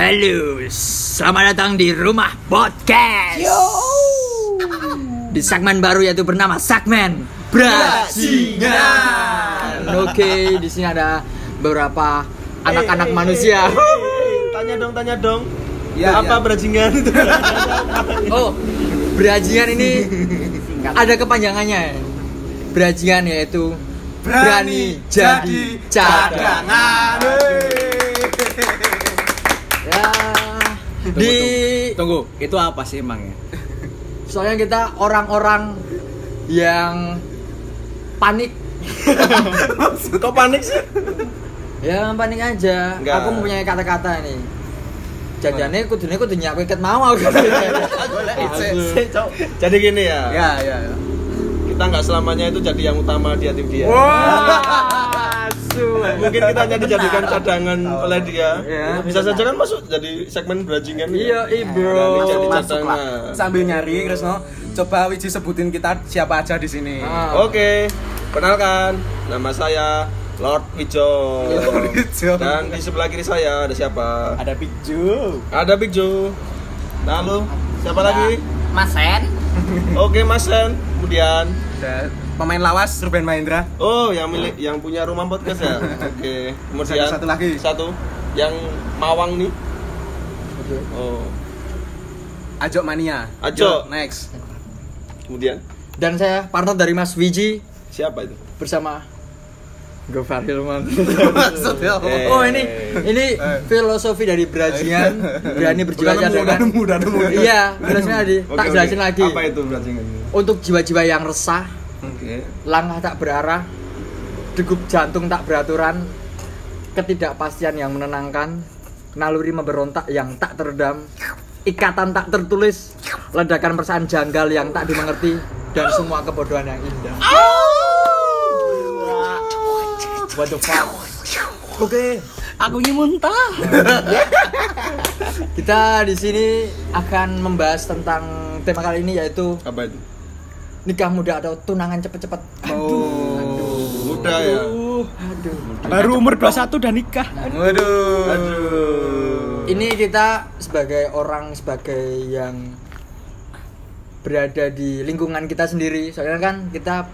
Halo, selamat datang di Rumah Podcast. Di segmen baru yaitu bernama segmen Bajingan. Oke, di sini ada beberapa anak-anak Eh, manusia. eh, eh, Tanya dong, tanya dong. Ya, apa ya. berajingan itu? Oh, berajingan ini ada kepanjangannya. Berajingan yaitu berani, jadi cadangan. Ya, di Tunggu, itu apa sih emangnya? soalnya kita orang-orang yang panik Kok panik sih? ya panik aja Enggak. aku mempunyai kata-kata nih jadinya kudune kudu nyiapin ket mau aku Jadi gini ya. Ya, ya, ya. Kita nggak selamanya itu jadi yang utama di hati dia. Wah, asu. Mungkin kita hanya dijadikan cadangan oleh dia. Ya. Bisa saja kan masuk jadi segmen berajingan. iya iya bro jadi Masuk lah. cadangan. Sambil nyari, Krisno, coba Wiji sebutin kita siapa aja di sini. Ah. Oke, kenalkan nama saya Lord Wijo. Lord Wijo. Dan di sebelah kiri saya ada siapa? Ada Piju. Ada Big Joe. Lalu siapa lagi? Mas Sen Oke Mas Sen. Kemudian Ada pemain lawas Ruben Mahendra. Oh, yang milik yang punya rumah podcast ya. Oke. Kemudian Satu lagi. Satu yang Mawang nih. Oh. Ajok Mania. Ajok. Yo, Next. Kemudian dan saya partner dari Mas Wiji siapa itu? bersama Gofar Hilman Maksudnya apa? Eh. Oh ini ini filosofi dari berajingan berani cadangan. udah nemu, udah nemu. Iya, tadi. Oke, tak jelasin lagi. Apa itu ini? Untuk jiwa-jiwa yang resah, Oke. langkah tak berarah, degup jantung tak beraturan, ketidakpastian yang menenangkan, naluri memberontak yang tak teredam, ikatan tak tertulis, ledakan perasaan janggal yang tak dimengerti, dan semua kebodohan yang indah. What the fuck? Oke, Aku ingin muntah. kita di sini akan membahas tentang tema kali ini yaitu Apa itu? nikah muda atau tunangan cepet-cepet. Oh. Muda ya. Aduh. Baru umur 21 udah nikah. Waduh. Aduh. Ini kita sebagai orang sebagai yang berada di lingkungan kita sendiri, soalnya kan kita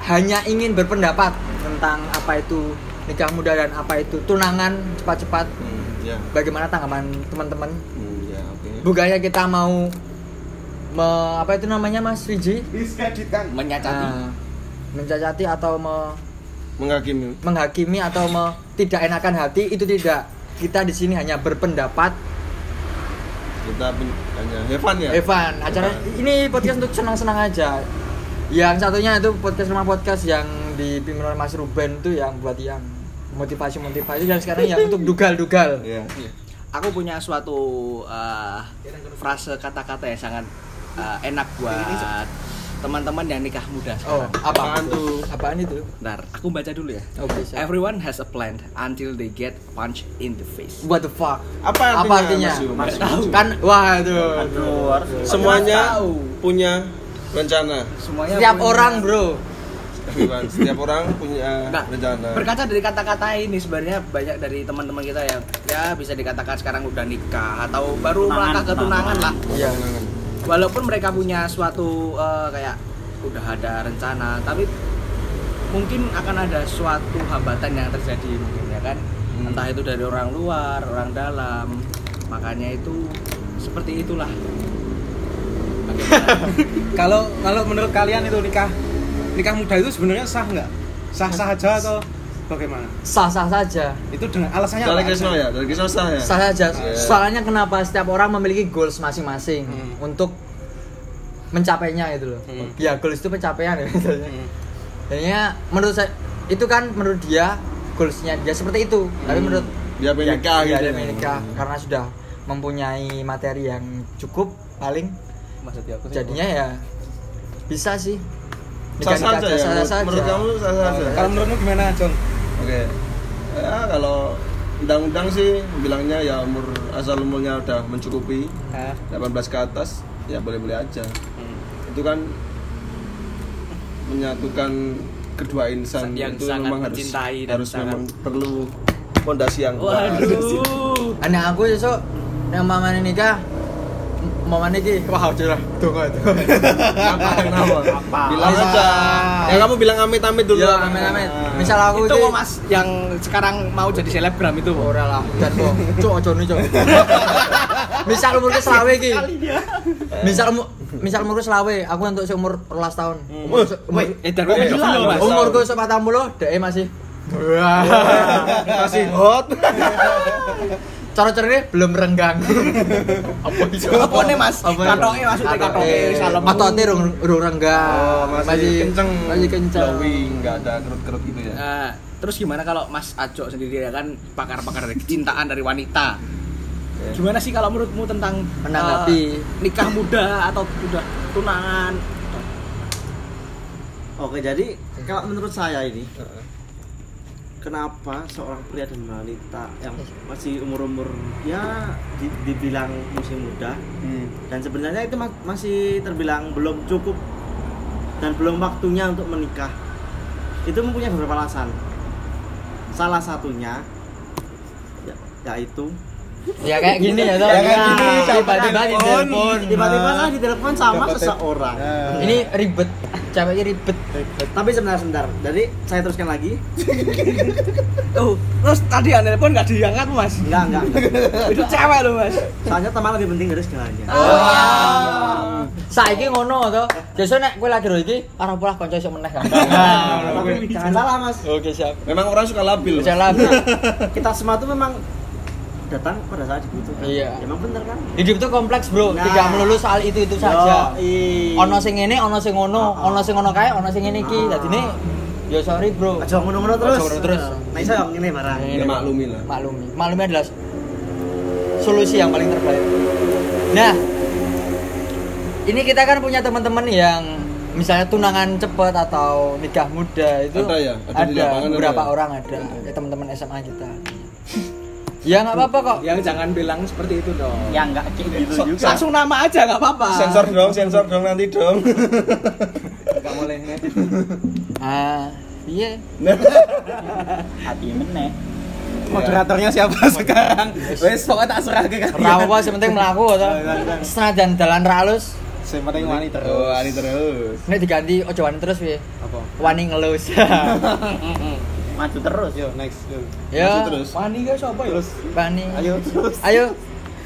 hanya ingin berpendapat tentang apa itu nikah muda dan apa itu tunangan cepat-cepat. Hmm, ya. Bagaimana tanggapan teman-teman? Hmm, ya, oke. Bukannya kita mau me- apa itu namanya Mas? Diskreditkan. Menyacati. Nah, mencacati atau me- Menghakimi. menghakimi atau me- tidak enakan hati itu tidak. Kita di sini hanya berpendapat. Kita hanya Evan ya. Evan, acara ini podcast untuk senang-senang aja. Yang satunya itu podcast rumah podcast yang dipimpin oleh Mas Ruben itu yang buat yang motivasi-motivasi dan sekarang yang untuk dugal-dugal. Iya. aku punya suatu uh, frase kata-kata yang sangat uh, enak buat teman-teman yang nikah muda Oh, sekarang. Apaan tuh? Apaan itu? Bentar, aku baca dulu ya. Oke, siap. Everyone has a plan until they get punched in the face. What the fuck? Apa artinya? Apa artinya? Mas tahu. Kan wah itu. Semuanya Tahu. punya rencana. Semuanya Setiap punya- orang, Bro. Setiap orang punya Nggak, rencana. berkaca dari kata-kata ini sebenarnya banyak dari teman-teman kita yang ya bisa dikatakan sekarang udah nikah atau baru melangkah ke tunangan lah. Iya. walaupun mereka punya suatu eh, kayak udah ada rencana tapi mungkin akan ada suatu hambatan yang terjadi mungkin ya kan Hmm. entah itu dari orang luar orang dalam makanya itu seperti itulah? Kalau kalau menurut kalian itu nikah nikah muda itu sebenarnya sah nggak? Sah-sah aja atau bagaimana? Sah-sah saja. Itu dengan alasannya Dari? Krisno ya, dari Krisno sah ya. Sah saja. Iya. Soalnya kenapa setiap orang memiliki goals masing-masing Hmm. untuk mencapainya itu loh. Hmm. Ya goals itu pencapaian ya. misalnya. Hmm. Jadinya menurut saya itu kan menurut dia goalsnya dia seperti itu. Tapi Hmm. menurut Dia pengen nikah ya, gitu dia ya. pengen nikah karena sudah mempunyai materi yang cukup paling Maksudnya aku sih- jadinya ya bisa sih. Sah Nikah-nikah saja ya. sah Menurut, saja. menurut kamu sah saja. Kalau menurutmu gimana, John? Oke. Ya kalau undang-undang sih bilangnya ya umur asal umurnya udah mencukupi Hah? 18 ke atas ya boleh-boleh aja. Hmm. Itu kan menyatukan kedua insan Yang itu sangat memang harus harus sangat- memang perlu fondasi yang kuat. waduh anak aku besok yang mama nikah mama iki wah udah lah. Tunggu itu. Apa? Kenapa? Apa? Bilang aja. Ya kamu bilang amit-amit dulu. ya amin amin misal aku itu kok mas yang mau mau jadi selebgram itu ora lah dan kok cok ojo nih cok misal umurku selawe iki. misal misal umurku selawe aku untuk seumur 11 tahun. Umur umur eh dan kok mas. umurku sepatang puluh dek masih. Wah, Masih hot. cara cerita belum renggang. Apa itu apa nih mas? Katoknya maksudnya katoknya salam Ototnya rung, rung renggang. Oh, masih, kenceng. masih kenceng. Glowing, nggak ada kerut-kerut gitu ya. Nah, terus gimana kalau Mas Ajo sendiri ya kan pakar-pakar dari kecintaan dari wanita? Ya. gimana sih kalau menurutmu tentang Menanggapi. eh, nikah muda atau udah tunangan? Oke, jadi kalau menurut saya ini kenapa seorang pria dan wanita yang masih umur-umur ya di- dibilang masih muda Hmm. dan sebenarnya itu ma- masih terbilang belum cukup dan belum waktunya untuk menikah. Itu mempunyai beberapa alasan. Salah satunya ya, yaitu ya kayak gini ya toh Ya, kayak gini, tiba-tiba di telepon. telepon. Tiba-tiba saya ditelepon sama Dapat- seseorang. Ini ribet ceweknya ribet. Tapi sebentar sebentar jadi saya teruskan lagi. Oh terus tadi yang telepon nggak diangkat mas? Enggak enggak, enggak. itu cewek loh mas. Soalnya teman lebih penting dari segalanya oh saiki ngono to besok nek kowe lagi ro iki ora polah kanca iso meneh kan jangan salah mas. Oke siap. Memang orang suka labil. bisa lah kita semua tuh memang datang pada saat dibutuhkan Iya. emang bener kan hidup tuh kompleks bro Nah. tidak melulu soal itu itu saja Yoi. ono sing ngene ono sing ngono Oh, oh. ono sing ngono kae ono sing ngene iki Oh. dadine ya sorry bro aja ngono-ngono terus Aja terus. nah iso ngene marah Ya maklumi lah. maklumi maklumi adalah solusi yang paling terbaik nah ini kita kan punya teman-teman yang misalnya tunangan cepet atau nikah muda itu Ada ya? Ada di lapangan ada beberapa ya? orang ada ya, teman-teman SMA kita ya nggak apa-apa kok. Yang jangan bilang seperti itu dong. Ya enggak kayak gitu juga. langsung nama aja nggak apa-apa. Sensor dong, sensor dong nanti dong. nggak boleh ah iya. Hati meneh. Moderatornya siapa sekarang? Wes pokoknya tak serah ke kalian. rawa sementing melaku atau senajan dalan ralus Yang penting wani terus. Oh, ini terus. ini diganti ojo wani terus piye? Apa? wani ngelus maju terus Yo next. Yo. ya Masih terus. wani guys apa ya wani Ayo terus. ayo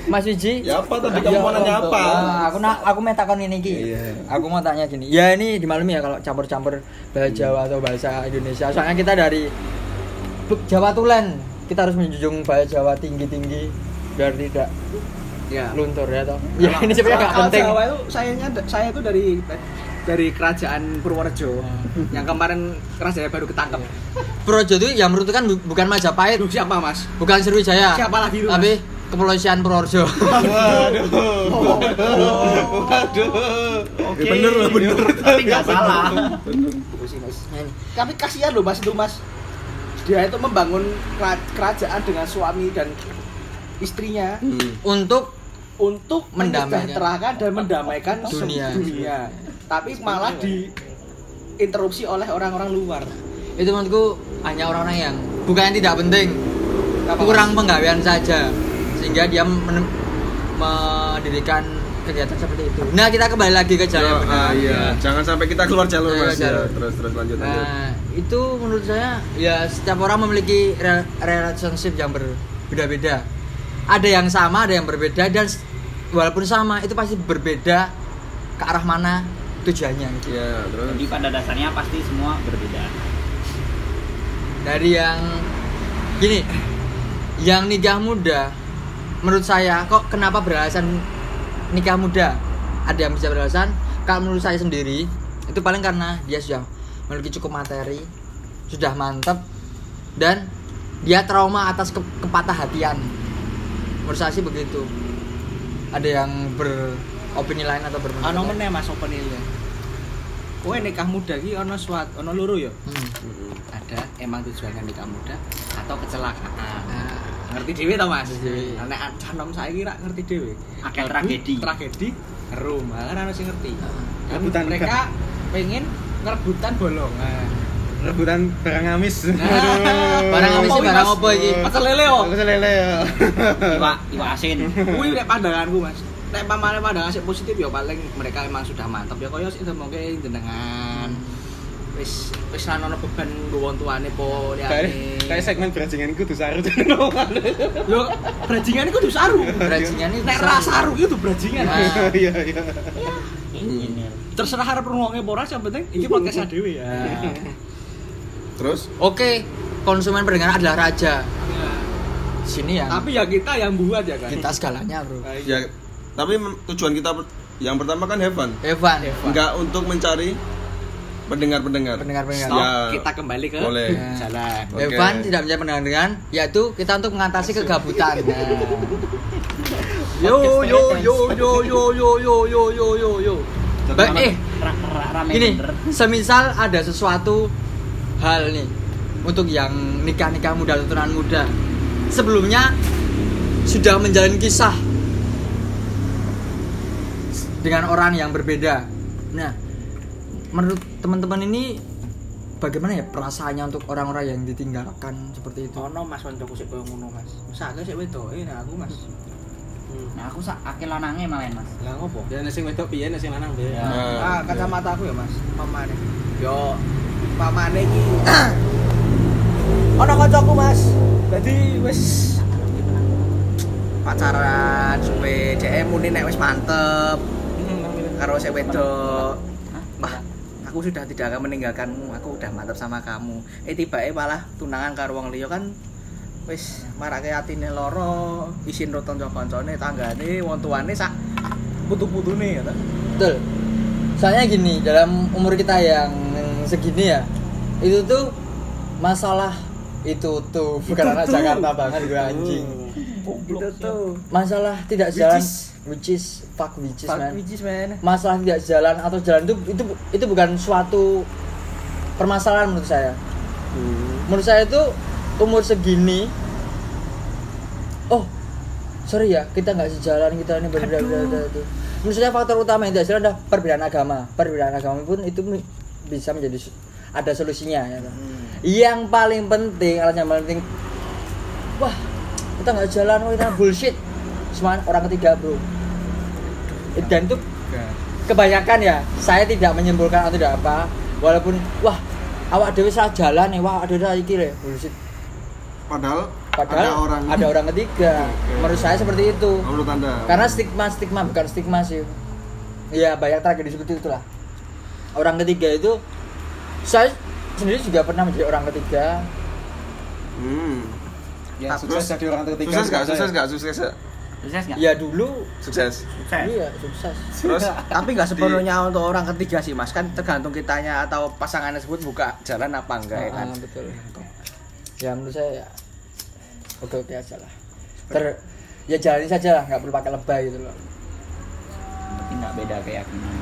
Mas Wiji Ya apa tadi kamu mau nanya apa? Ah, aku nak aku mau takon ini ki. Iya. Aku mau tanya gini. Ya ini dimaklumi ya kalau campur-campur bahasa Jawa atau bahasa Indonesia. Soalnya kita dari Jawa Tulen. Kita harus menjunjung bahasa Jawa tinggi-tinggi biar tidak ya luntur ya toh. Ya ini sebenarnya nggak penting. Jawa itu sayangnya saya itu dari dari kerajaan Purworejo yang kemarin kerajaan baru ketangkep. Projo itu yang menurut kan bu- bukan Majapahit, Aduh, siapa mas? bukan Sriwijaya. Siapa lagi itu, Mas? Tapi kepolisian Purworejo. Waduh. Waduh. Oke. Ya, bener loh, bener. tapi nggak salah Tapi kasihan loh mas itu mas. Dia itu membangun kera- kerajaan dengan suami dan istrinya Hmm. Untuk untuk Mendamaikan. mensejahterakan dan mendamaikan Dunia. dunia. Tapi malah diinterupsi oleh orang-orang luar. itu menurutku hanya orang-orang yang bukan yang tidak penting, Apa, kurang penggawean saja sehingga dia men- mendirikan kegiatan seperti itu. Nah kita kembali lagi ke Ya, benar. ah, iya. Jangan sampai kita keluar jalur mas. Ya, jalur. terus terus lanjut lanjut. Nah itu menurut saya ya setiap orang memiliki re- relationship yang berbeda-beda. Ada yang sama, ada yang berbeda dan walaupun sama itu pasti berbeda ke arah mana tujuannya. gitu. Iya, terus. jadi pada dasarnya pasti semua berbeda Dari yang gini, yang nikah muda menurut saya kok kenapa beralasan nikah muda? Ada yang bisa beralasan kalau menurut saya sendiri itu paling karena dia sudah memiliki cukup materi, sudah mantap dan dia trauma atas ke kepatah hatian. Menurut saya sih begitu. Ada yang beropini lain atau berpendapat. Ano lain. meneh Mas openilnya. Kowe nikah muda ki ono suat ono loro ya. Hmm. Ada emang tujuannya nikah muda atau kecelakaan. Nah, Ngerti dhewe to Mas? Nah, Nek canom saiki rak ngerti dhewe. Akeh Mlebu tragedi. Tragedi rumah kan ana sing ngerti. Dan Rebutan mereka pengen ngerebutan bolongan. Rebutan barang amis Barang amis sih barang apa iki? Pecel lele oh. Aku selele ya. Iwak, iwak asin. Kuwi nek pandanganku Mas. Nek pamane pandangan sik positif ya paling mereka emang sudah mantap ya kaya sik mungkin jenengan wis wis ra ono beban nggo wong tuane po liyane. kayak segmen bajingan kudu saru. Yo brajingan iku kudu saru. Bajingan iki Nek saru. ra saru itu brajingan. Nah. Iya iya. Terserah harap rungokne apa ora, yang penting iki podcast dhewe ya. Terus Oke, konsumen pendengar adalah raja. Sini ya. Tapi ya kita yang buat ya kan. kita segalanya, Bro. ya tapi tujuan kita yang pertama kan have fun. Evan. Enggak untuk mencari pendengar-pendengar. Pendengar-pendengar. Stop, Ya. kita kembali ke Boleh. jalan. Evan tidak menjadi pendengar dengan yaitu kita untuk mengatasi kegabutan. Nah. Yo yo yo yo yo yo yo yo yo yo yo. Baik, eh gini, semisal ada sesuatu hal nih untuk yang nikah-nikah muda atau tunangan muda. Sebelumnya sudah menjalin kisah dengan orang yang berbeda. Nah, menurut teman-teman ini bagaimana ya perasaannya untuk orang-orang yang ditinggalkan seperti itu? Ono Mas kancaku sik koyo ngono Mas. Sak sik wedoke nah aku Mas. Nah, aku sak akeh lanange malah, Mas. Lah ngopo? Ya nasi wedok piye nasi lanang piye. Ya. Nah, Ah, kacamata aku ya Mas, pamane. Yo pamane iki ono kancaku Mas. Dadi wis pacaran suwe DM muni nek wis mantep karo sing wedok. Wah, aku sudah tidak akan meninggalkanmu. Aku udah mantap sama kamu. Eh tiba malah tunangan karo wong liya kan wis marake atine loro, isin roton kancane, tanggane, wong tuane sak putu-putune ya. Betul. Soalnya gini, dalam umur kita yang segini ya, itu tuh masalah itu tuh bukan anak Jakarta banget gue anjing. Itu tuh. Masalah tidak jalan which is fuck which is Fuck man. which is, man. Masalah tidak jalan atau jalan itu itu itu bukan suatu permasalahan menurut saya. Menurut saya itu umur segini oh sorry ya kita nggak sejalan kita ini berbeda beda itu menurut saya faktor utama yang tidak sejalan adalah perbedaan agama perbedaan agama pun itu bisa menjadi ada solusinya ya kan? yang paling penting alat yang paling penting wah kita nggak jalan wah kita bullshit. Semua orang ketiga bro. Dan itu kebanyakan ya saya tidak menyimpulkan atau tidak apa walaupun wah awak dewi salah jalan nih wah ada iki le bullshit. Padahal, padahal ada orang ada orang ketiga. Menurut saya seperti itu. Menurut Anda. karena stigma stigma bukan stigma sih. Ya banyak tragedi seperti itulah orang ketiga itu saya sendiri juga pernah menjadi orang ketiga Hmm. Ya, Terus, sukses jadi orang ketiga. Sukses gak? bisa Sukses ya. gak? Sukses gak? Sukses nggak? ya dulu Sukses. Sukses. iya sukses Terus Tapi nggak sepenuhnya untuk orang ketiga sih mas, kan tergantung kitanya atau pasangannya tersebut buka jalan apa enggak ya kan. Ah, betul ya menurut saya ya oke oke aja lah ter ya jalani saja lah nggak perlu pakai lebay gitu loh Tapi nggak beda keyakinan.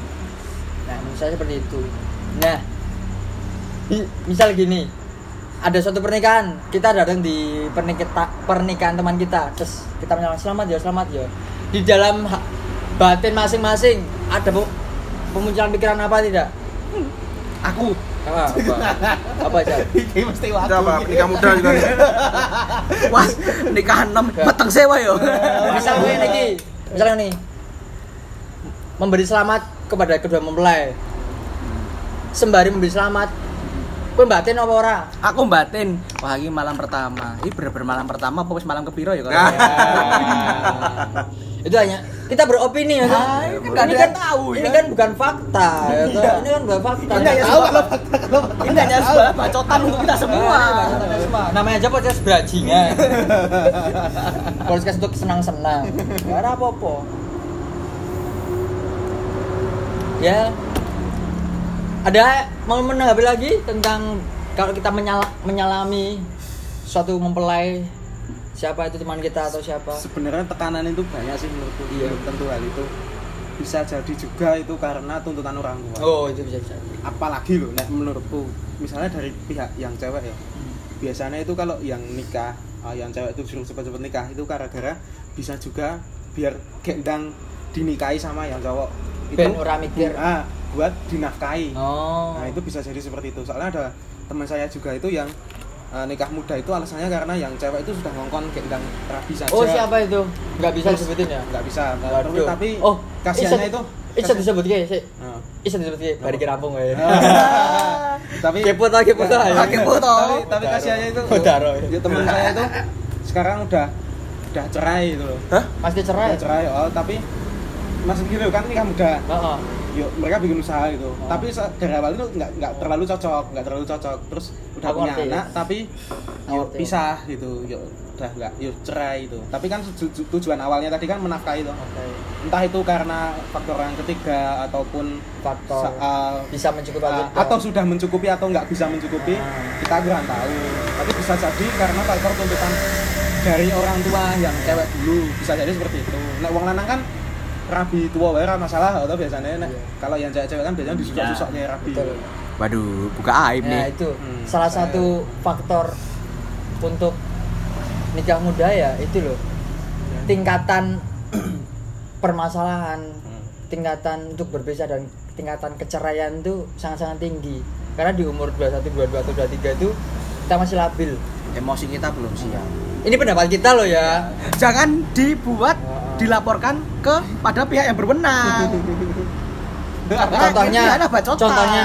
Nah, menurut saya seperti itu. Nah, mi- misal gini, ada suatu pernikahan, kita datang di pernikah pernikahan teman kita, terus kita menyalakan selamat ya, selamat ya. Di dalam batin masing-masing ada bu- pemunculan pikiran apa tidak? Aku, Apa? Apa, apa aja? ini mesti Itu apa? Nikah muda juga nih. Wah, nikahan enam, peteng sewa yo. Misalnya ini, misalnya nih, memberi selamat kepada kedua mempelai. Sembari memberi selamat, kowe batin apa ora? Aku batin, wah ini malam pertama. Ini bener-bener malam pertama, apa wis malam kepiro ya kalau? Nah. itu hanya kita beropini ya kan? Ah, ini kan ini nggak ada kan tahu, ini ya. kan bukan fakta ya kan? ini kan bukan fakta Ini hanya sebuah, ini hanya sebuah bacotan untuk kita semua. namanya aja podcast bajingan podcast untuk senang-senang ya ada apa-apa ya ada mau menanggapi lagi tentang kalau kita menyala, menyalami suatu mempelai siapa itu teman kita atau siapa Sebenarnya tekanan itu banyak sih menurutku. Iya. Tentu hal itu bisa jadi juga itu karena tuntutan orang tua. oh itu bisa bisa apalagi loh nek menurutku misalnya dari pihak yang cewek ya biasanya itu kalau yang nikah ah, yang cewek itu suruh cepet-cepet nikah itu gara-gara bisa juga biar gendang dinikahi sama yang cowok itu Ben ora mikir. ah, buat dinafkahi oh nah itu bisa jadi seperti itu soalnya ada teman saya juga itu yang eh, nikah muda itu alasannya karena yang cewek itu sudah ngongkon gendang rabi saja Oh siapa itu? Nggak bisa disebutin ya? nggak bisa Waduh. tapi oh kasihannya itu Isa disebut kayak sih. Isa disebut kayak bari kerampung ya. tapi Kepo ta kepo ta ya. Kepo ta. tapi, tapi kasihannya itu Oh, ya. ya, teman saya itu sekarang udah udah cerai gitu loh Hah? Pasti cerai. udah cerai oh tapi masih gitu kan nikah muda. Heeh. yuk mereka bikin usaha gitu. Oh. tapi dari awal itu nggak nggak terlalu cocok nggak terlalu cocok. Terus udah Aku punya anak tapi yuk pisah gitu. Yuk udah nggak yuk cerai itu. Tapi kan tuju- tujuan awalnya tadi kan menafkahi itu. Oke. entah itu karena faktor yang ketiga ataupun Faktor uh, bisa mencukupi uh, atau sudah mencukupi atau nggak bisa mencukupi Ah. kita kurang tahu. Tapi bisa jadi karena faktor tuntutan dari orang tua yang cewek dulu bisa jadi seperti itu. Nah uang lanang kan rabi tua wae masalah atau biasanya nek Iya. kalau yang cewek-cewek kan biasanya disusah-susahnya rabi Betul. Waduh, buka aib Nah nih. itu Hmm. salah satu faktor untuk nikah muda ya itu loh tingkatan permasalahan Hmm. tingkatan untuk berpisah dan tingkatan keceraian itu sangat-sangat tinggi karena di umur 21, 22 atau 23 itu kita masih labil Emosi kita belum siap. ini pendapat kita loh ya Jangan dibuat Dilaporkan kepada pihak yang berwenang. contohnya contohnya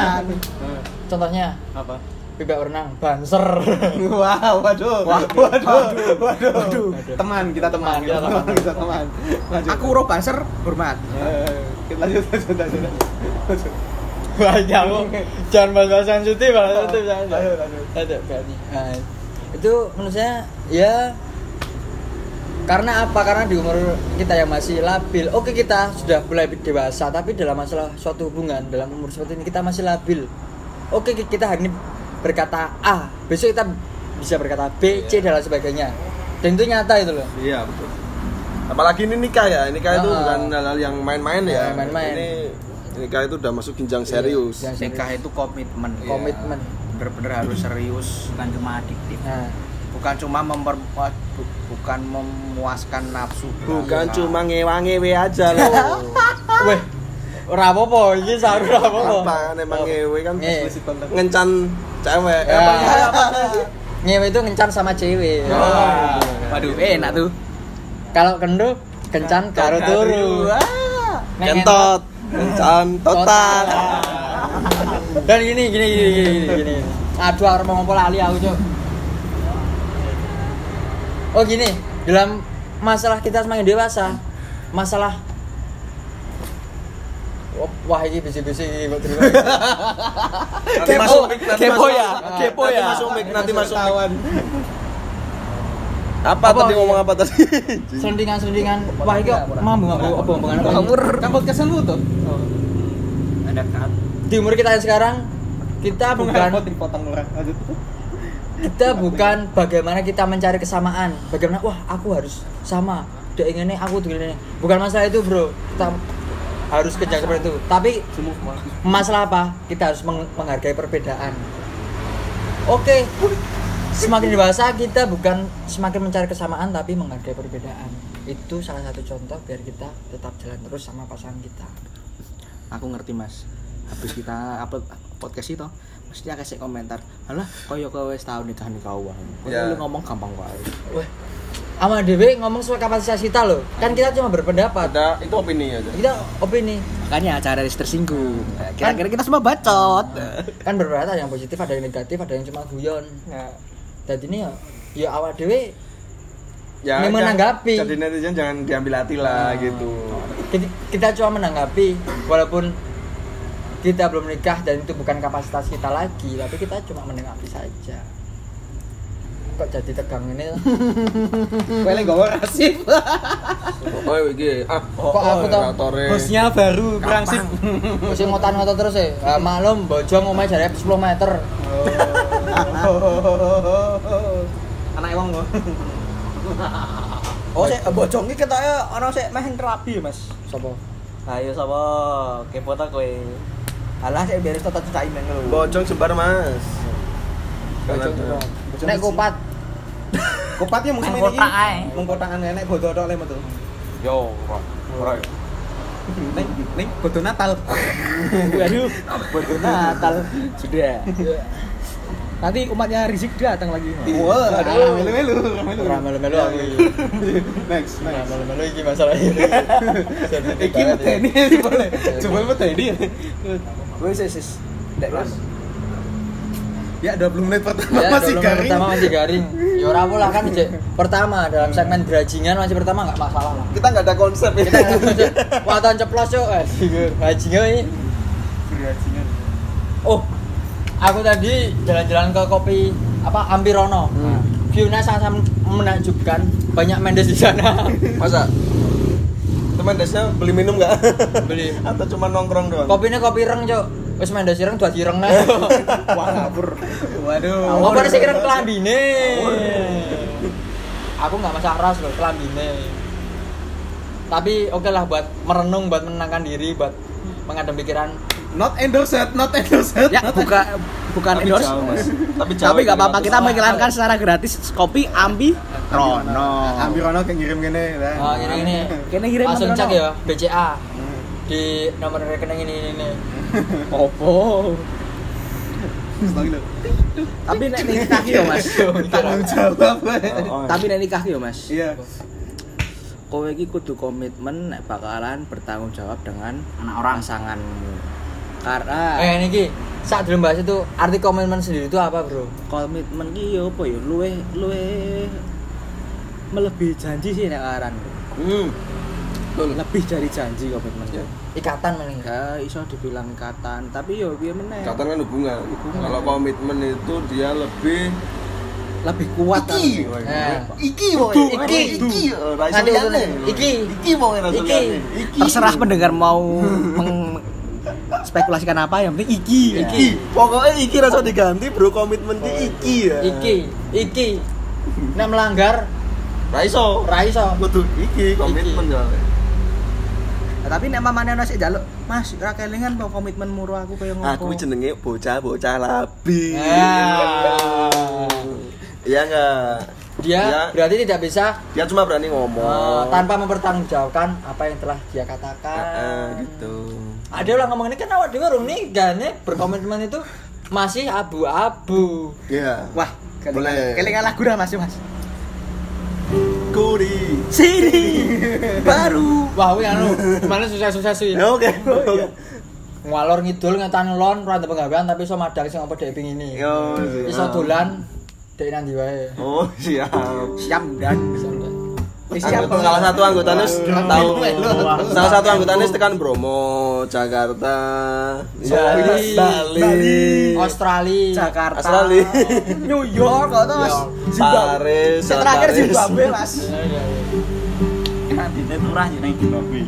contohnya apa bebek renang banser Wah, waduh, waduh, waduh, waduh, teman kita teman, Kita teman. kita teman. Lanjut. Aku roh banser hormat. Eh, lanjut, lanjut, lanjut, lanjut. Wah, kamu jangan sensitif, bahas sensitif jangan. Lanjut, lanjut. Ada berani. Nah, itu menurut saya ya karena apa? Karena di umur kita yang masih labil. Oke, kita sudah mulai dewasa, tapi dalam masalah suatu hubungan dalam umur seperti ini kita masih labil. Oke, kita hari ini berkata A, besok kita bisa berkata B, C dan lain sebagainya. Dan itu nyata itu loh. Iya betul. Apalagi ini nikah ya, nikah itu Ah. bukan hal-hal yang main-main ya. Ya, main-main. Ini nikah itu udah masuk jenjang serius. Yang serius. Nikah itu komitmen. komitmen. Bener-bener harus serius. bukan cuma adiktif Nah, Bukan cuma memper bukan memuaskan nafsu. Bukan belaka. cuma ngewa-ngewe aja loh. weh, ora apa-apa, iki saru ora apa-apa. Apa kan emang ngewe kan Nge. ngencan cewek. Ya. Ngewe itu ngencan sama cewek. Oh. Waduh, enak tuh. Kalau kendo kencan karo turu. Nek Kentot, ngencan total. Dan gini gini gini gini gini. Aduh arep mau ngomong lali aku, Cuk. Oh gini, dalam masalah kita semakin dewasa, masalah Oh, Wah ini bisi-bisi ini kok terima. Nanti masuk mic, nanti kepo masuk- ya, kepo nanti ya. masuk mic, nanti masuk mic. Tawan. Apa Apa? tadi ngomong apa tadi? Selendingan-selendingan. Wah ini kok mambu mambu apa omongan apa? Kan podcastan lu tuh. ada kat Di umur kita yang sekarang kita bukan dipotong orang. Lanjut. Kita bukan bagaimana kita mencari kesamaan. Bagaimana wah aku harus sama. Dia inginnya aku tuh ini. Bukan masalah itu bro. Kita harus kejar seperti itu. Tapi masalah apa? Kita harus meng- menghargai perbedaan. Oke. Semakin dewasa kita bukan semakin mencari kesamaan tapi menghargai perbedaan. Itu salah satu contoh biar kita tetap jalan terus sama pasangan kita. Aku ngerti, Mas. Habis kita upload podcast itu, mesti akeh sik komentar. Halah, koyo kowe wis tau nikah nikah wae. Kowe Ya. lu ngomong gampang wae. wah sama Dewi ngomong soal kapasitas kita loh kan kita cuma berpendapat Ada itu opini aja. kita opini Makanya acara harus tersinggung. Kira-kira kita semua bacot. kan berbeda yang positif ada yang negatif ada yang cuma guyon Nah, dan ini ya ya awal dewe Ya, Ini menanggapi. Jadi netizen jangan diambil hati lah gitu. kita, kita cuma menanggapi walaupun kita belum menikah dan itu bukan kapasitas kita lagi tapi kita cuma menanggapi saja kok jadi tegang ini kowe lagi gawe rasif. Oh iki ah Kok aku tau? kreatore. Bosnya baru berangsip. mesti ngotan-ngotan terus ya ah, maklum bojong ngomongnya jarak 10 meter Anak wong kok. Oh, sik bojong iki ketoke ana sik meh terapi, Mas. sopo Ayo sapa kepo ta kowe. Alah sik biar tata cai nang lho. Bojong jembar Mas. coba. nek kupat Kopatnya mungkin Mung kotak ae. Mung kotakan enek bodo tok metu. Yo, ora. Ora. Ning ning bodo Natal. waduh Bodoh Natal sudah. Nanti umatnya Rizik datang lagi. Wah, aduh, melu-melu, melu-melu aku iki. Next, next. melu-melu iki masalahnya. Iki medeni ya boleh. Coba medeni ya. Wes wes wes. Dek kan. Ya 20 menit pertama Ya, masih garing. pertama masih garing. Ya ora lah kan Cek. Pertama dalam segmen berajingan masih pertama enggak masalah lah. Kita nggak ada konsep ya. Kita Watan ceplos cok. Eh, Bajingan ini. Berajingan. Oh, aku tadi jalan-jalan ke kopi apa Ampirono. Hmm. View-nya sangat menakjubkan. Banyak Mendes di sana. Masa? Teman desnya beli minum nggak? Beli. Atau cuma nongkrong doang? Kopinya kopi reng cok. Wes Mendes ireng dua direng nah. Wah, ngapur. Waduh. Oh, pada sih keren kelambine. Aku nggak masak ras loh kelambine. Tapi oke lah buat merenung, buat menenangkan diri, buat mengadem pikiran. Not endorsed, not endorsed. Ya, not buka bukan Tapi endorse. jauh, Mas. Tapi jauh. Tapi nggak apa-apa kita mengiklankan secara gratis kopi Ambi Rono. Ambil Rono kayak ngirim gini. lah. Oh, ini ini. Kene ngirim Langsung Ambi cek ya BCA di nomor rekening ini ini. ini. Opo. Tapi nek nikah yo Mas. Tanggung jawab. Oh, oh. Tapi nek nikah yo Mas. Iya. Kowe iki kudu komitmen nek bakalan bertanggung jawab dengan Anak orang. pasanganmu. Karena Eh ini ki, saat belum bahas itu arti komitmen sendiri itu apa bro? komitmen ki yo apa yo luwe luwe melebihi janji sih nek aran. Hmm. Lebih dari janji komitmen. Ya. Ikatan enggak? Enggak iso dibilang ikatan, tapi yo piye meneh. Ikatan kan hubungan. Hubungan. Kalau komitmen itu dia lebih Lebih kuat kan. iki. Nah. Iki pokoknya. Iki. Iki. Iki. Iki ora iso Iki. liyane. Iki. Terserah pendengar mau meng spekulasikan apa yang penting iki. ya. Iki. Pokoknya iki rasa diganti bro komitmen di iki ya. Iki, iki. Nek melanggar, Ra iso. ra iso. Kudu iki komitmen ya. Nah, tapi nek mamane ana sik njaluk, Mas, ra kelingan kok komitmen muru aku kaya ngopo. Aku jenenge bocah-bocah labi. Nah. Iya enggak? Dia Dia, berarti tidak bisa dia cuma berani ngomong. tanpa mempertanggungjawabkan apa yang telah dia katakan. eh, gitu. Ada orang ngomong ini kan awak denger urung nikah nih berkomitmen itu masih abu-abu. Iya. Wah, Boleh. kelingan, lagu dah Mas, Mas. Kuri. Sini baru. Wah, wih anu, susah-susah sih. Ya oke. Ngalor ngidul ngetan lon ora ada penggawean tapi iso madang sing apa dhek pingini. Yo. Iso dolan dhek nang ndi wae. Oh, siap. Siap dan siap. Anggota- salah satu anggotanya tahu salah satu anggotanya tekan Bromo Jakarta Bali. Bali Australia. Jakarta. Australia. New York kok Mas. Paris terakhir. Zimbabwe, Mas. Iya, iya, iya. Nanti turah jadi Zimbabwe.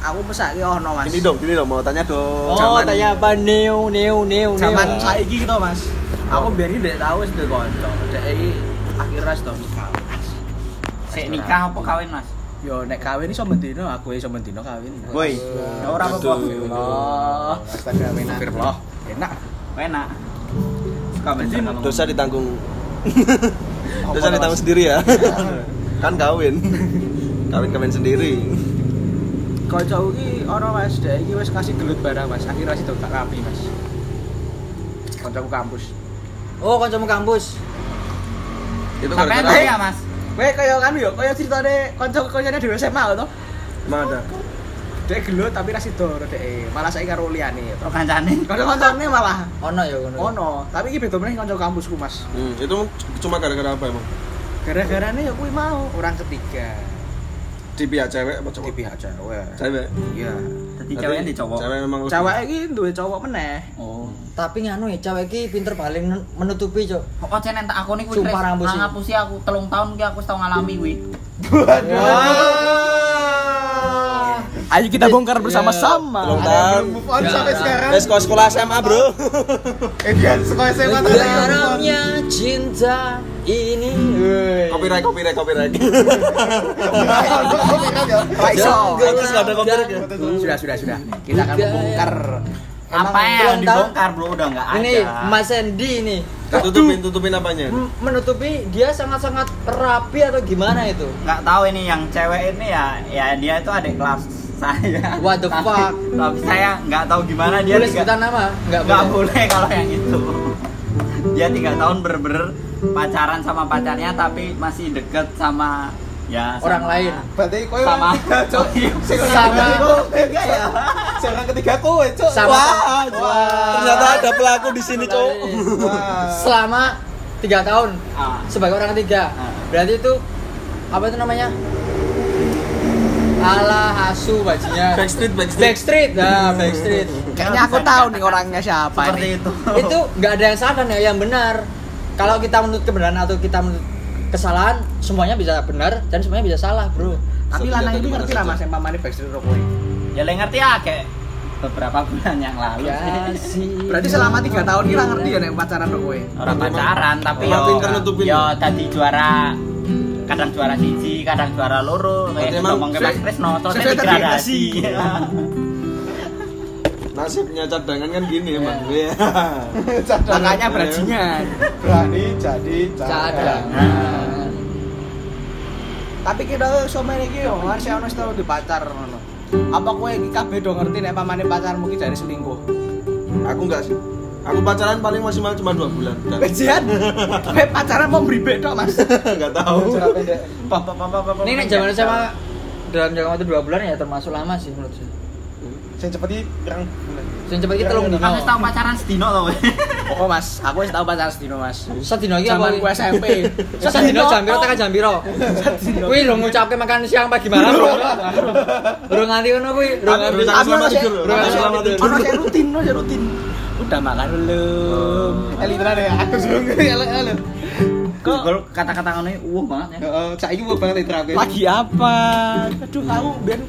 Aku mesake ono, Mas. ini dong ini dong mau tanya dong Oh, tanya apa neo neo neo neo. Zaman saiki gitu, Mas. Aku biar ini tahu wis duwe kanca. Dek iki akhirnya sudah nikah. Sik nikah apa kawin, Mas? Yo nek kawin iso mendino, aku iso mendino kawin. Woi. Ora apa-apa. Astagfirullah. Enak. Enak. Suka bener dosa ditanggung dosa ditanggung sendiri ya kan kawin kawin kawin sendiri Kanca iki ono Mas, dek iki wis kasih gelut barang Mas. Akhirnya sih tak rapi, Mas. Kancaku kampus. Oh, kancamu kampus. itu gara-gara ya, Mas? Kowe kaya kan yo, kaya ceritane kanca-kancane dhewe SMA to. emang ada Dek gelut tapi ra sido dek. Malah saiki karo liyane. Terus kancane. Kanca-kancane malah Ono ya ngono. ono, tapi iki beda meneh kanca kampusku, Mas. hmm, itu cuma gara-gara apa emang Gara-garane ya kuwi mau orang ketiga di pihak cewek apa di cowok pihak cewek. cewek Iya. Jadi ceweknya di cowok. cewek memang lebih- Cewek iki duwe cowok meneh. Oh. Tapi nganu ya, cewek iki pinter paling men- menutupi, Cok. Kok cen entak aku nih kuwi Sumpah ngapusi. ngapusi aku telung tahun ki aku wis tau ngalami kuwi. Ayo kita bongkar bersama-sama. belum tahu Move on sampai sekarang. Eh, sekolah sekolah SMA bro Eh, sekolah SMA tadi. Garamnya cinta ini. Copyright copyright copyright Raiso. Terus nggak ada copyright ya? Sudah, sudah, sudah. Kita akan membongkar Apa yang dibongkar, Bro? Udah enggak ada. Ini Mas Sandy ini tutupin tutupin apanya menutupi dia sangat-sangat rapi atau gimana itu? nggak tahu ini yang cewek ini ya ya dia itu adik kelas saya What the Tapi- fuck? tapi saya nggak tahu gimana dia Boleh sebutan nama? Enggak nggak boleh. boleh kalau yang itu dia tiga tahun bener-bener pacaran sama pacarnya tapi masih deket sama ya sama- Orang lain. Berarti kowe sama Cok. Sing orang Sama. ketiga, enggak ya ketiga kowe, Cok. Sama- Wah, wah. Ternyata ada pelaku di sini, Cok. Selama tiga tahun Ah. sebagai orang ketiga. Ah. Berarti itu apa itu namanya? Ala hasu bajingan. Backstreet, backstreet. Backstreet, nah Backstreet. Kayaknya aku tahu nih orangnya siapa seperti ini. itu itu nggak ada yang salah dan yang benar. Kalau kita menuntut kebenaran atau kita menuntut kesalahan, semuanya bisa benar dan semuanya bisa salah, bro. Tapi Senjata lanang itu ngerti lah mas yang pamane Backstreet Rokok. ya le ngerti ya kayak beberapa bulan yang lalu Ya sih. Berarti selama tiga tahun ini ngerti ya nek pacaran Rokok. orang pacaran tapi yo yo tadi juara kadang juara siji kadang juara loro kayak ngomong ke Mas Krisno terus degradasi Nasibnya cadangan kan gini emang. Iya. Makanya bajingan. Berani jadi cadangan. Tapi kira sama iki yo harus ono setahun di pacar ngono. Apa kowe iki kabeh do ngerti nek pamane pacarmu iki dari selingkuh? Aku enggak sih. Aku pacaran paling maksimal cuma 2 bulan. Bejian. Kowe pacaran mau bribek tok, Mas. Enggak tahu. papa papa papa Ini nek zaman sama dalam jangka waktu dua bulan ya termasuk lama sih menurut saya. Sing cepet iki pirang bulan. Yang cepat kita telung dino. Aku tahu pacaran sedino tau Oh, Mas, aku wis tau pacaran sedino, Mas. Sadino iki apa? Zaman ku SMP. Sadino jam piro tekan jam piro? Kuwi lho ngucapke makan siang pagi malam. Bro nganti ngono kuwi, Aku nganti selamat tidur. Aku selamat tidur. Ono sing rutin, ono sing rutin. Udah makan belum? Eli tenan ya, aku suruh elek-elek. kok kata-kata ngono ini uh banget ya Heeh, saiki mau banget terakhir. Lagi apa? Aduh, aku ben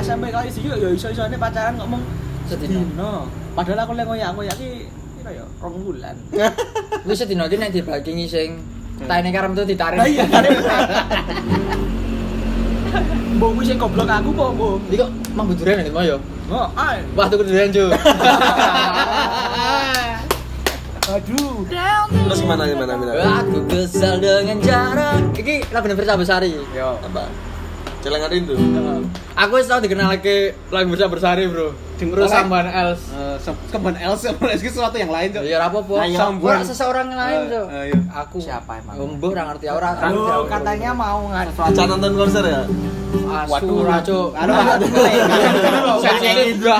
SMP kali sih ya iso-isone pacaran ngomong Sedino. Padahal aku lek ngoyak-ngoyak iki piro ya? Rong bulan. Kuwi sedino iki nek dibagingi sing taine karam itu ditarik. Lah iya, tarik. Mbok kuwi sing goblok aku kok, Mbok. Kok mambu durian gitu mau ya? Oh, ae. Wah, tuku durian, Ju. Aduh. Terus gimana gimana gimana? Aku kesal dengan jarak. Iki lagu Versa Besari. Yo. Apa? Celengan rindu. Aku wis tau dikenal ke lagu Versa Besari, Bro. Terus samban else. Eh, sem- kemban Elsa itu sesuatu yang lain, Cok. Ya apa-apa. Ayo. Sambuan seseorang yang lain, Eh, Cok. ayo. Aku Siapa emang? Embuh ora ngerti ora. Katanya mau nggak Acara nonton konser ya? Waduh, ora, Cok. Anu, Sensitif juga.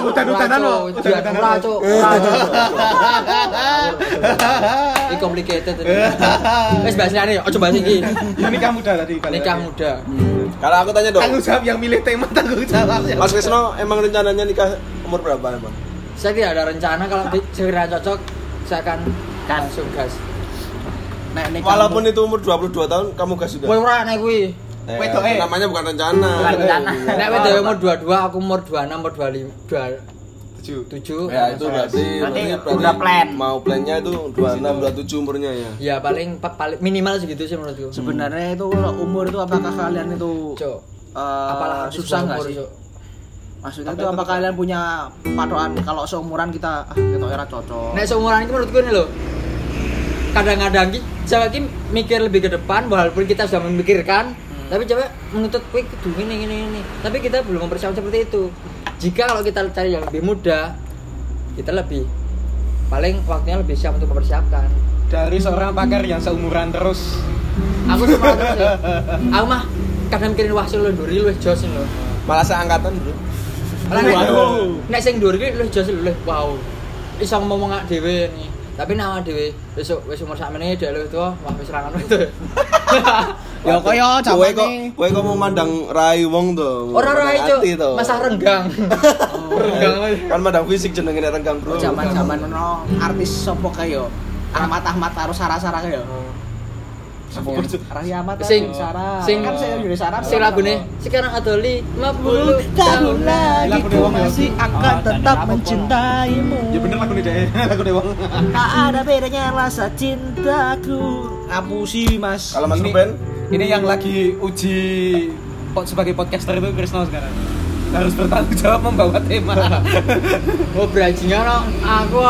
Udan-udanan lo. Udan ora, Cok. Ora, Cok. Ini complicated ini. Wis bahas ini, ojo bahas iki. Nikah muda tadi. balik Nikah lagi. muda. Kalau aku tanya dong, Tanggung jawab yang milih tema tanggung jawab. Mas Krisno emang rencananya nikah umur berapa emang? Saya tidak ada rencana kalau sekiranya cocok saya akan Gas. langsung gas. Nek nikah Walaupun itu umur 22 tahun, kamu gas juga? Kowe ora nek kuwi. Eh, Wedok, eh. namanya bukan rencana. Bukan rencana. Nek wis dhewe umur 22, aku umur 26, umur 25, Tujuh. 27. Ya itu berarti, Berarti udah plan. Mau plannya itu 26, 27 umurnya ya. Ya paling pa- paling minimal segitu sih menurutku. sebenarnya itu kalau umur itu apakah kalian itu Cok. eh, Apalah susah nggak sih? Cok. Maksudnya itu apa kalian punya patokan kalau seumuran kita ah kita era cocok. Nek seumuran ini menurutku ini loh. Kadang-kadang ki cewek ki mikir lebih ke depan walaupun kita sudah memikirkan, tapi cewek menuntut kuwi kudu ini ini ini. Tapi kita belum mempersiapkan seperti itu. Jika kalau kita cari yang lebih muda, kita lebih paling waktunya lebih siap untuk mempersiapkan. Dari seorang pakar yang seumuran terus. Aku cuma terus ya. Aku mah kadang mikirin wah sing lu nduri lu jos lho. Malah seangkatan bro. Lah nek Waduh. nek sing nduri ki lu jos lho. Wow. Iso ngomong ngak dhewe nih. Tapi nama dhewe besok wis umur sakmene dhek lu itu wah wis ra ngono itu. Ya kaya Kowe kok, jamane kowe kok mau mandang rai wong tuh. Ora ora itu. Hati tuh. Masa renggang. Renggang. Kan mandang fisik jenenge nek renggang bro. zaman-zaman ono artis sopo kayo Ahmad Ahmad karo Sarah Sarah kayo. Rahi Ahmad Sing- Sarah. sing- kan saya Yuni Sarah. Sing lagune sekarang atau 50 tahun lagi Lagu ku ya? masih akan Oh, tetap mencintaimu. Ya bener lagu nih deh, lagu Dewang. Tak ada bedanya rasa cintaku. Ngapusi mas. Kalau Mas Ruben, Ini yang lagi uji pot sebagai podcaster itu Krisno sekarang. Harus bertanggung jawab membawa tema. Oh bajingan no. aku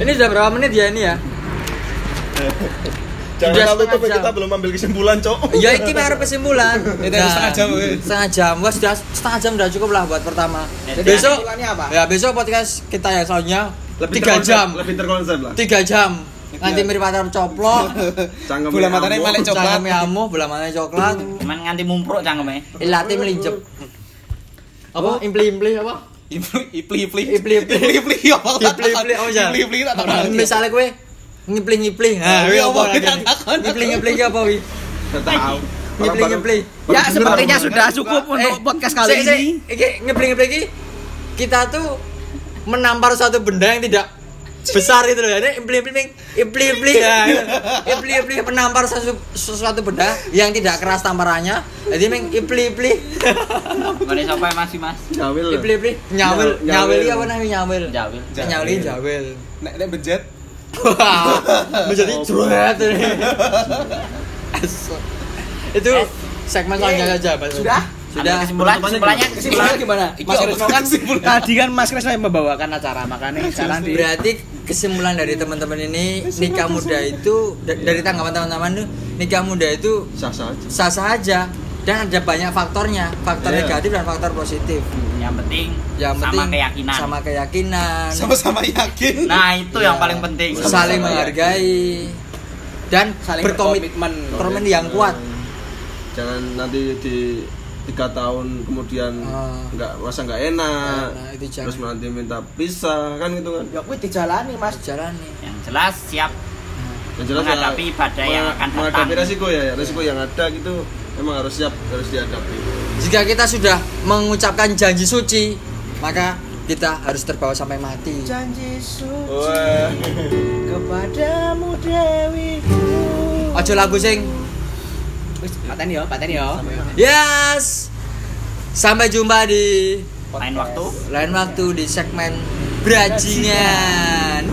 Ini sudah berapa menit ya ini ya? jangan itu jam. kita belum ambil kesimpulan, Cok. Ya iki baru kesimpulan. Itu yang setengah jam, weh. Setengah jam. Wah, sudah setengah jam udah cukup lah buat pertama. Jadi besok kesimpulannya apa? Ya besok podcast kita yang selanjutnya lebih Tiga terkonsep- jam. lebih terkonsep lah tiga jam nganti mirip pacar coplok. Cangkem Bola matanya paling coklat. cangkeme amu bola matanya coklat. Cuman nganti mumpruk cangkeme. ilate melinjep apa? Impli impli apa? Ipli ipli ipli Ipli, ipli. ipli ipli apa Ipli, ipli, apa, Jan? ipli ipli tak tahu. Misalnya gue ngipli ngipli nah Wi, wi apa, apa? Lagi kita takon. ngipli ngipli ki apa wi? Tahu. Ngipli ngipli Ya sepertinya sudah cukup untuk podcast kali Eh, ini. iki ngipli ngipli ki kita tuh menampar suatu benda yang tidak besar itu loh ini impli impli impli impli ya impli impli menampar sesu- sesuatu benda yang tidak keras tamparannya jadi meng impli impli Ngene sapa masih Mas? Jawil. impli impli nyawil Nyaw- nyawil nyawil. apa namanya nyawil Jawil. nyawil jawil nek nek bejet Wah, menjadi curet ini. itu segmen selanjutnya saja Mas. Sudah? Sudah. Kesimpulan kesimpulannya kesimpulannya gimana? Mas Krisno kan kesimpulan? tadi kan Mas Krisno yang membawakan acara makanya sekarang di berarti kesimpulan dari teman-teman ini nikah muda itu da- dari tanggapan teman-teman itu nikah muda itu sah sah aja. sah sah aja. Dan ada banyak faktornya faktor Iya. negatif dan faktor positif. Yang penting yang sama penting keyakinan. sama keyakinan. Sama-sama yakin. Nah, itu yang paling penting. saling Sama-sama menghargai dan saling berkomitmen berkomitmen. komitmen yang kuat. Jangan nanti di tiga tahun kemudian Ah. nggak masa nggak enak Nah, itu jangan terus nanti minta pisah kan gitu kan Ya kuwi dijalani, Mas. jalani Yang jelas siap yang jelas Menghadapi ya, badai yang akan datang. menghadapi resiko ya ya, resiko yang ada gitu emang harus siap harus dihadapi jika kita sudah mengucapkan janji suci maka kita harus terbawa sampai mati janji suci Wah. kepadamu dewiku. Ojo lagu sing Wis, pateni yo, pateni yo. Yes Sampai jumpa di Lain waktu. lain waktu di segmen Brajingan.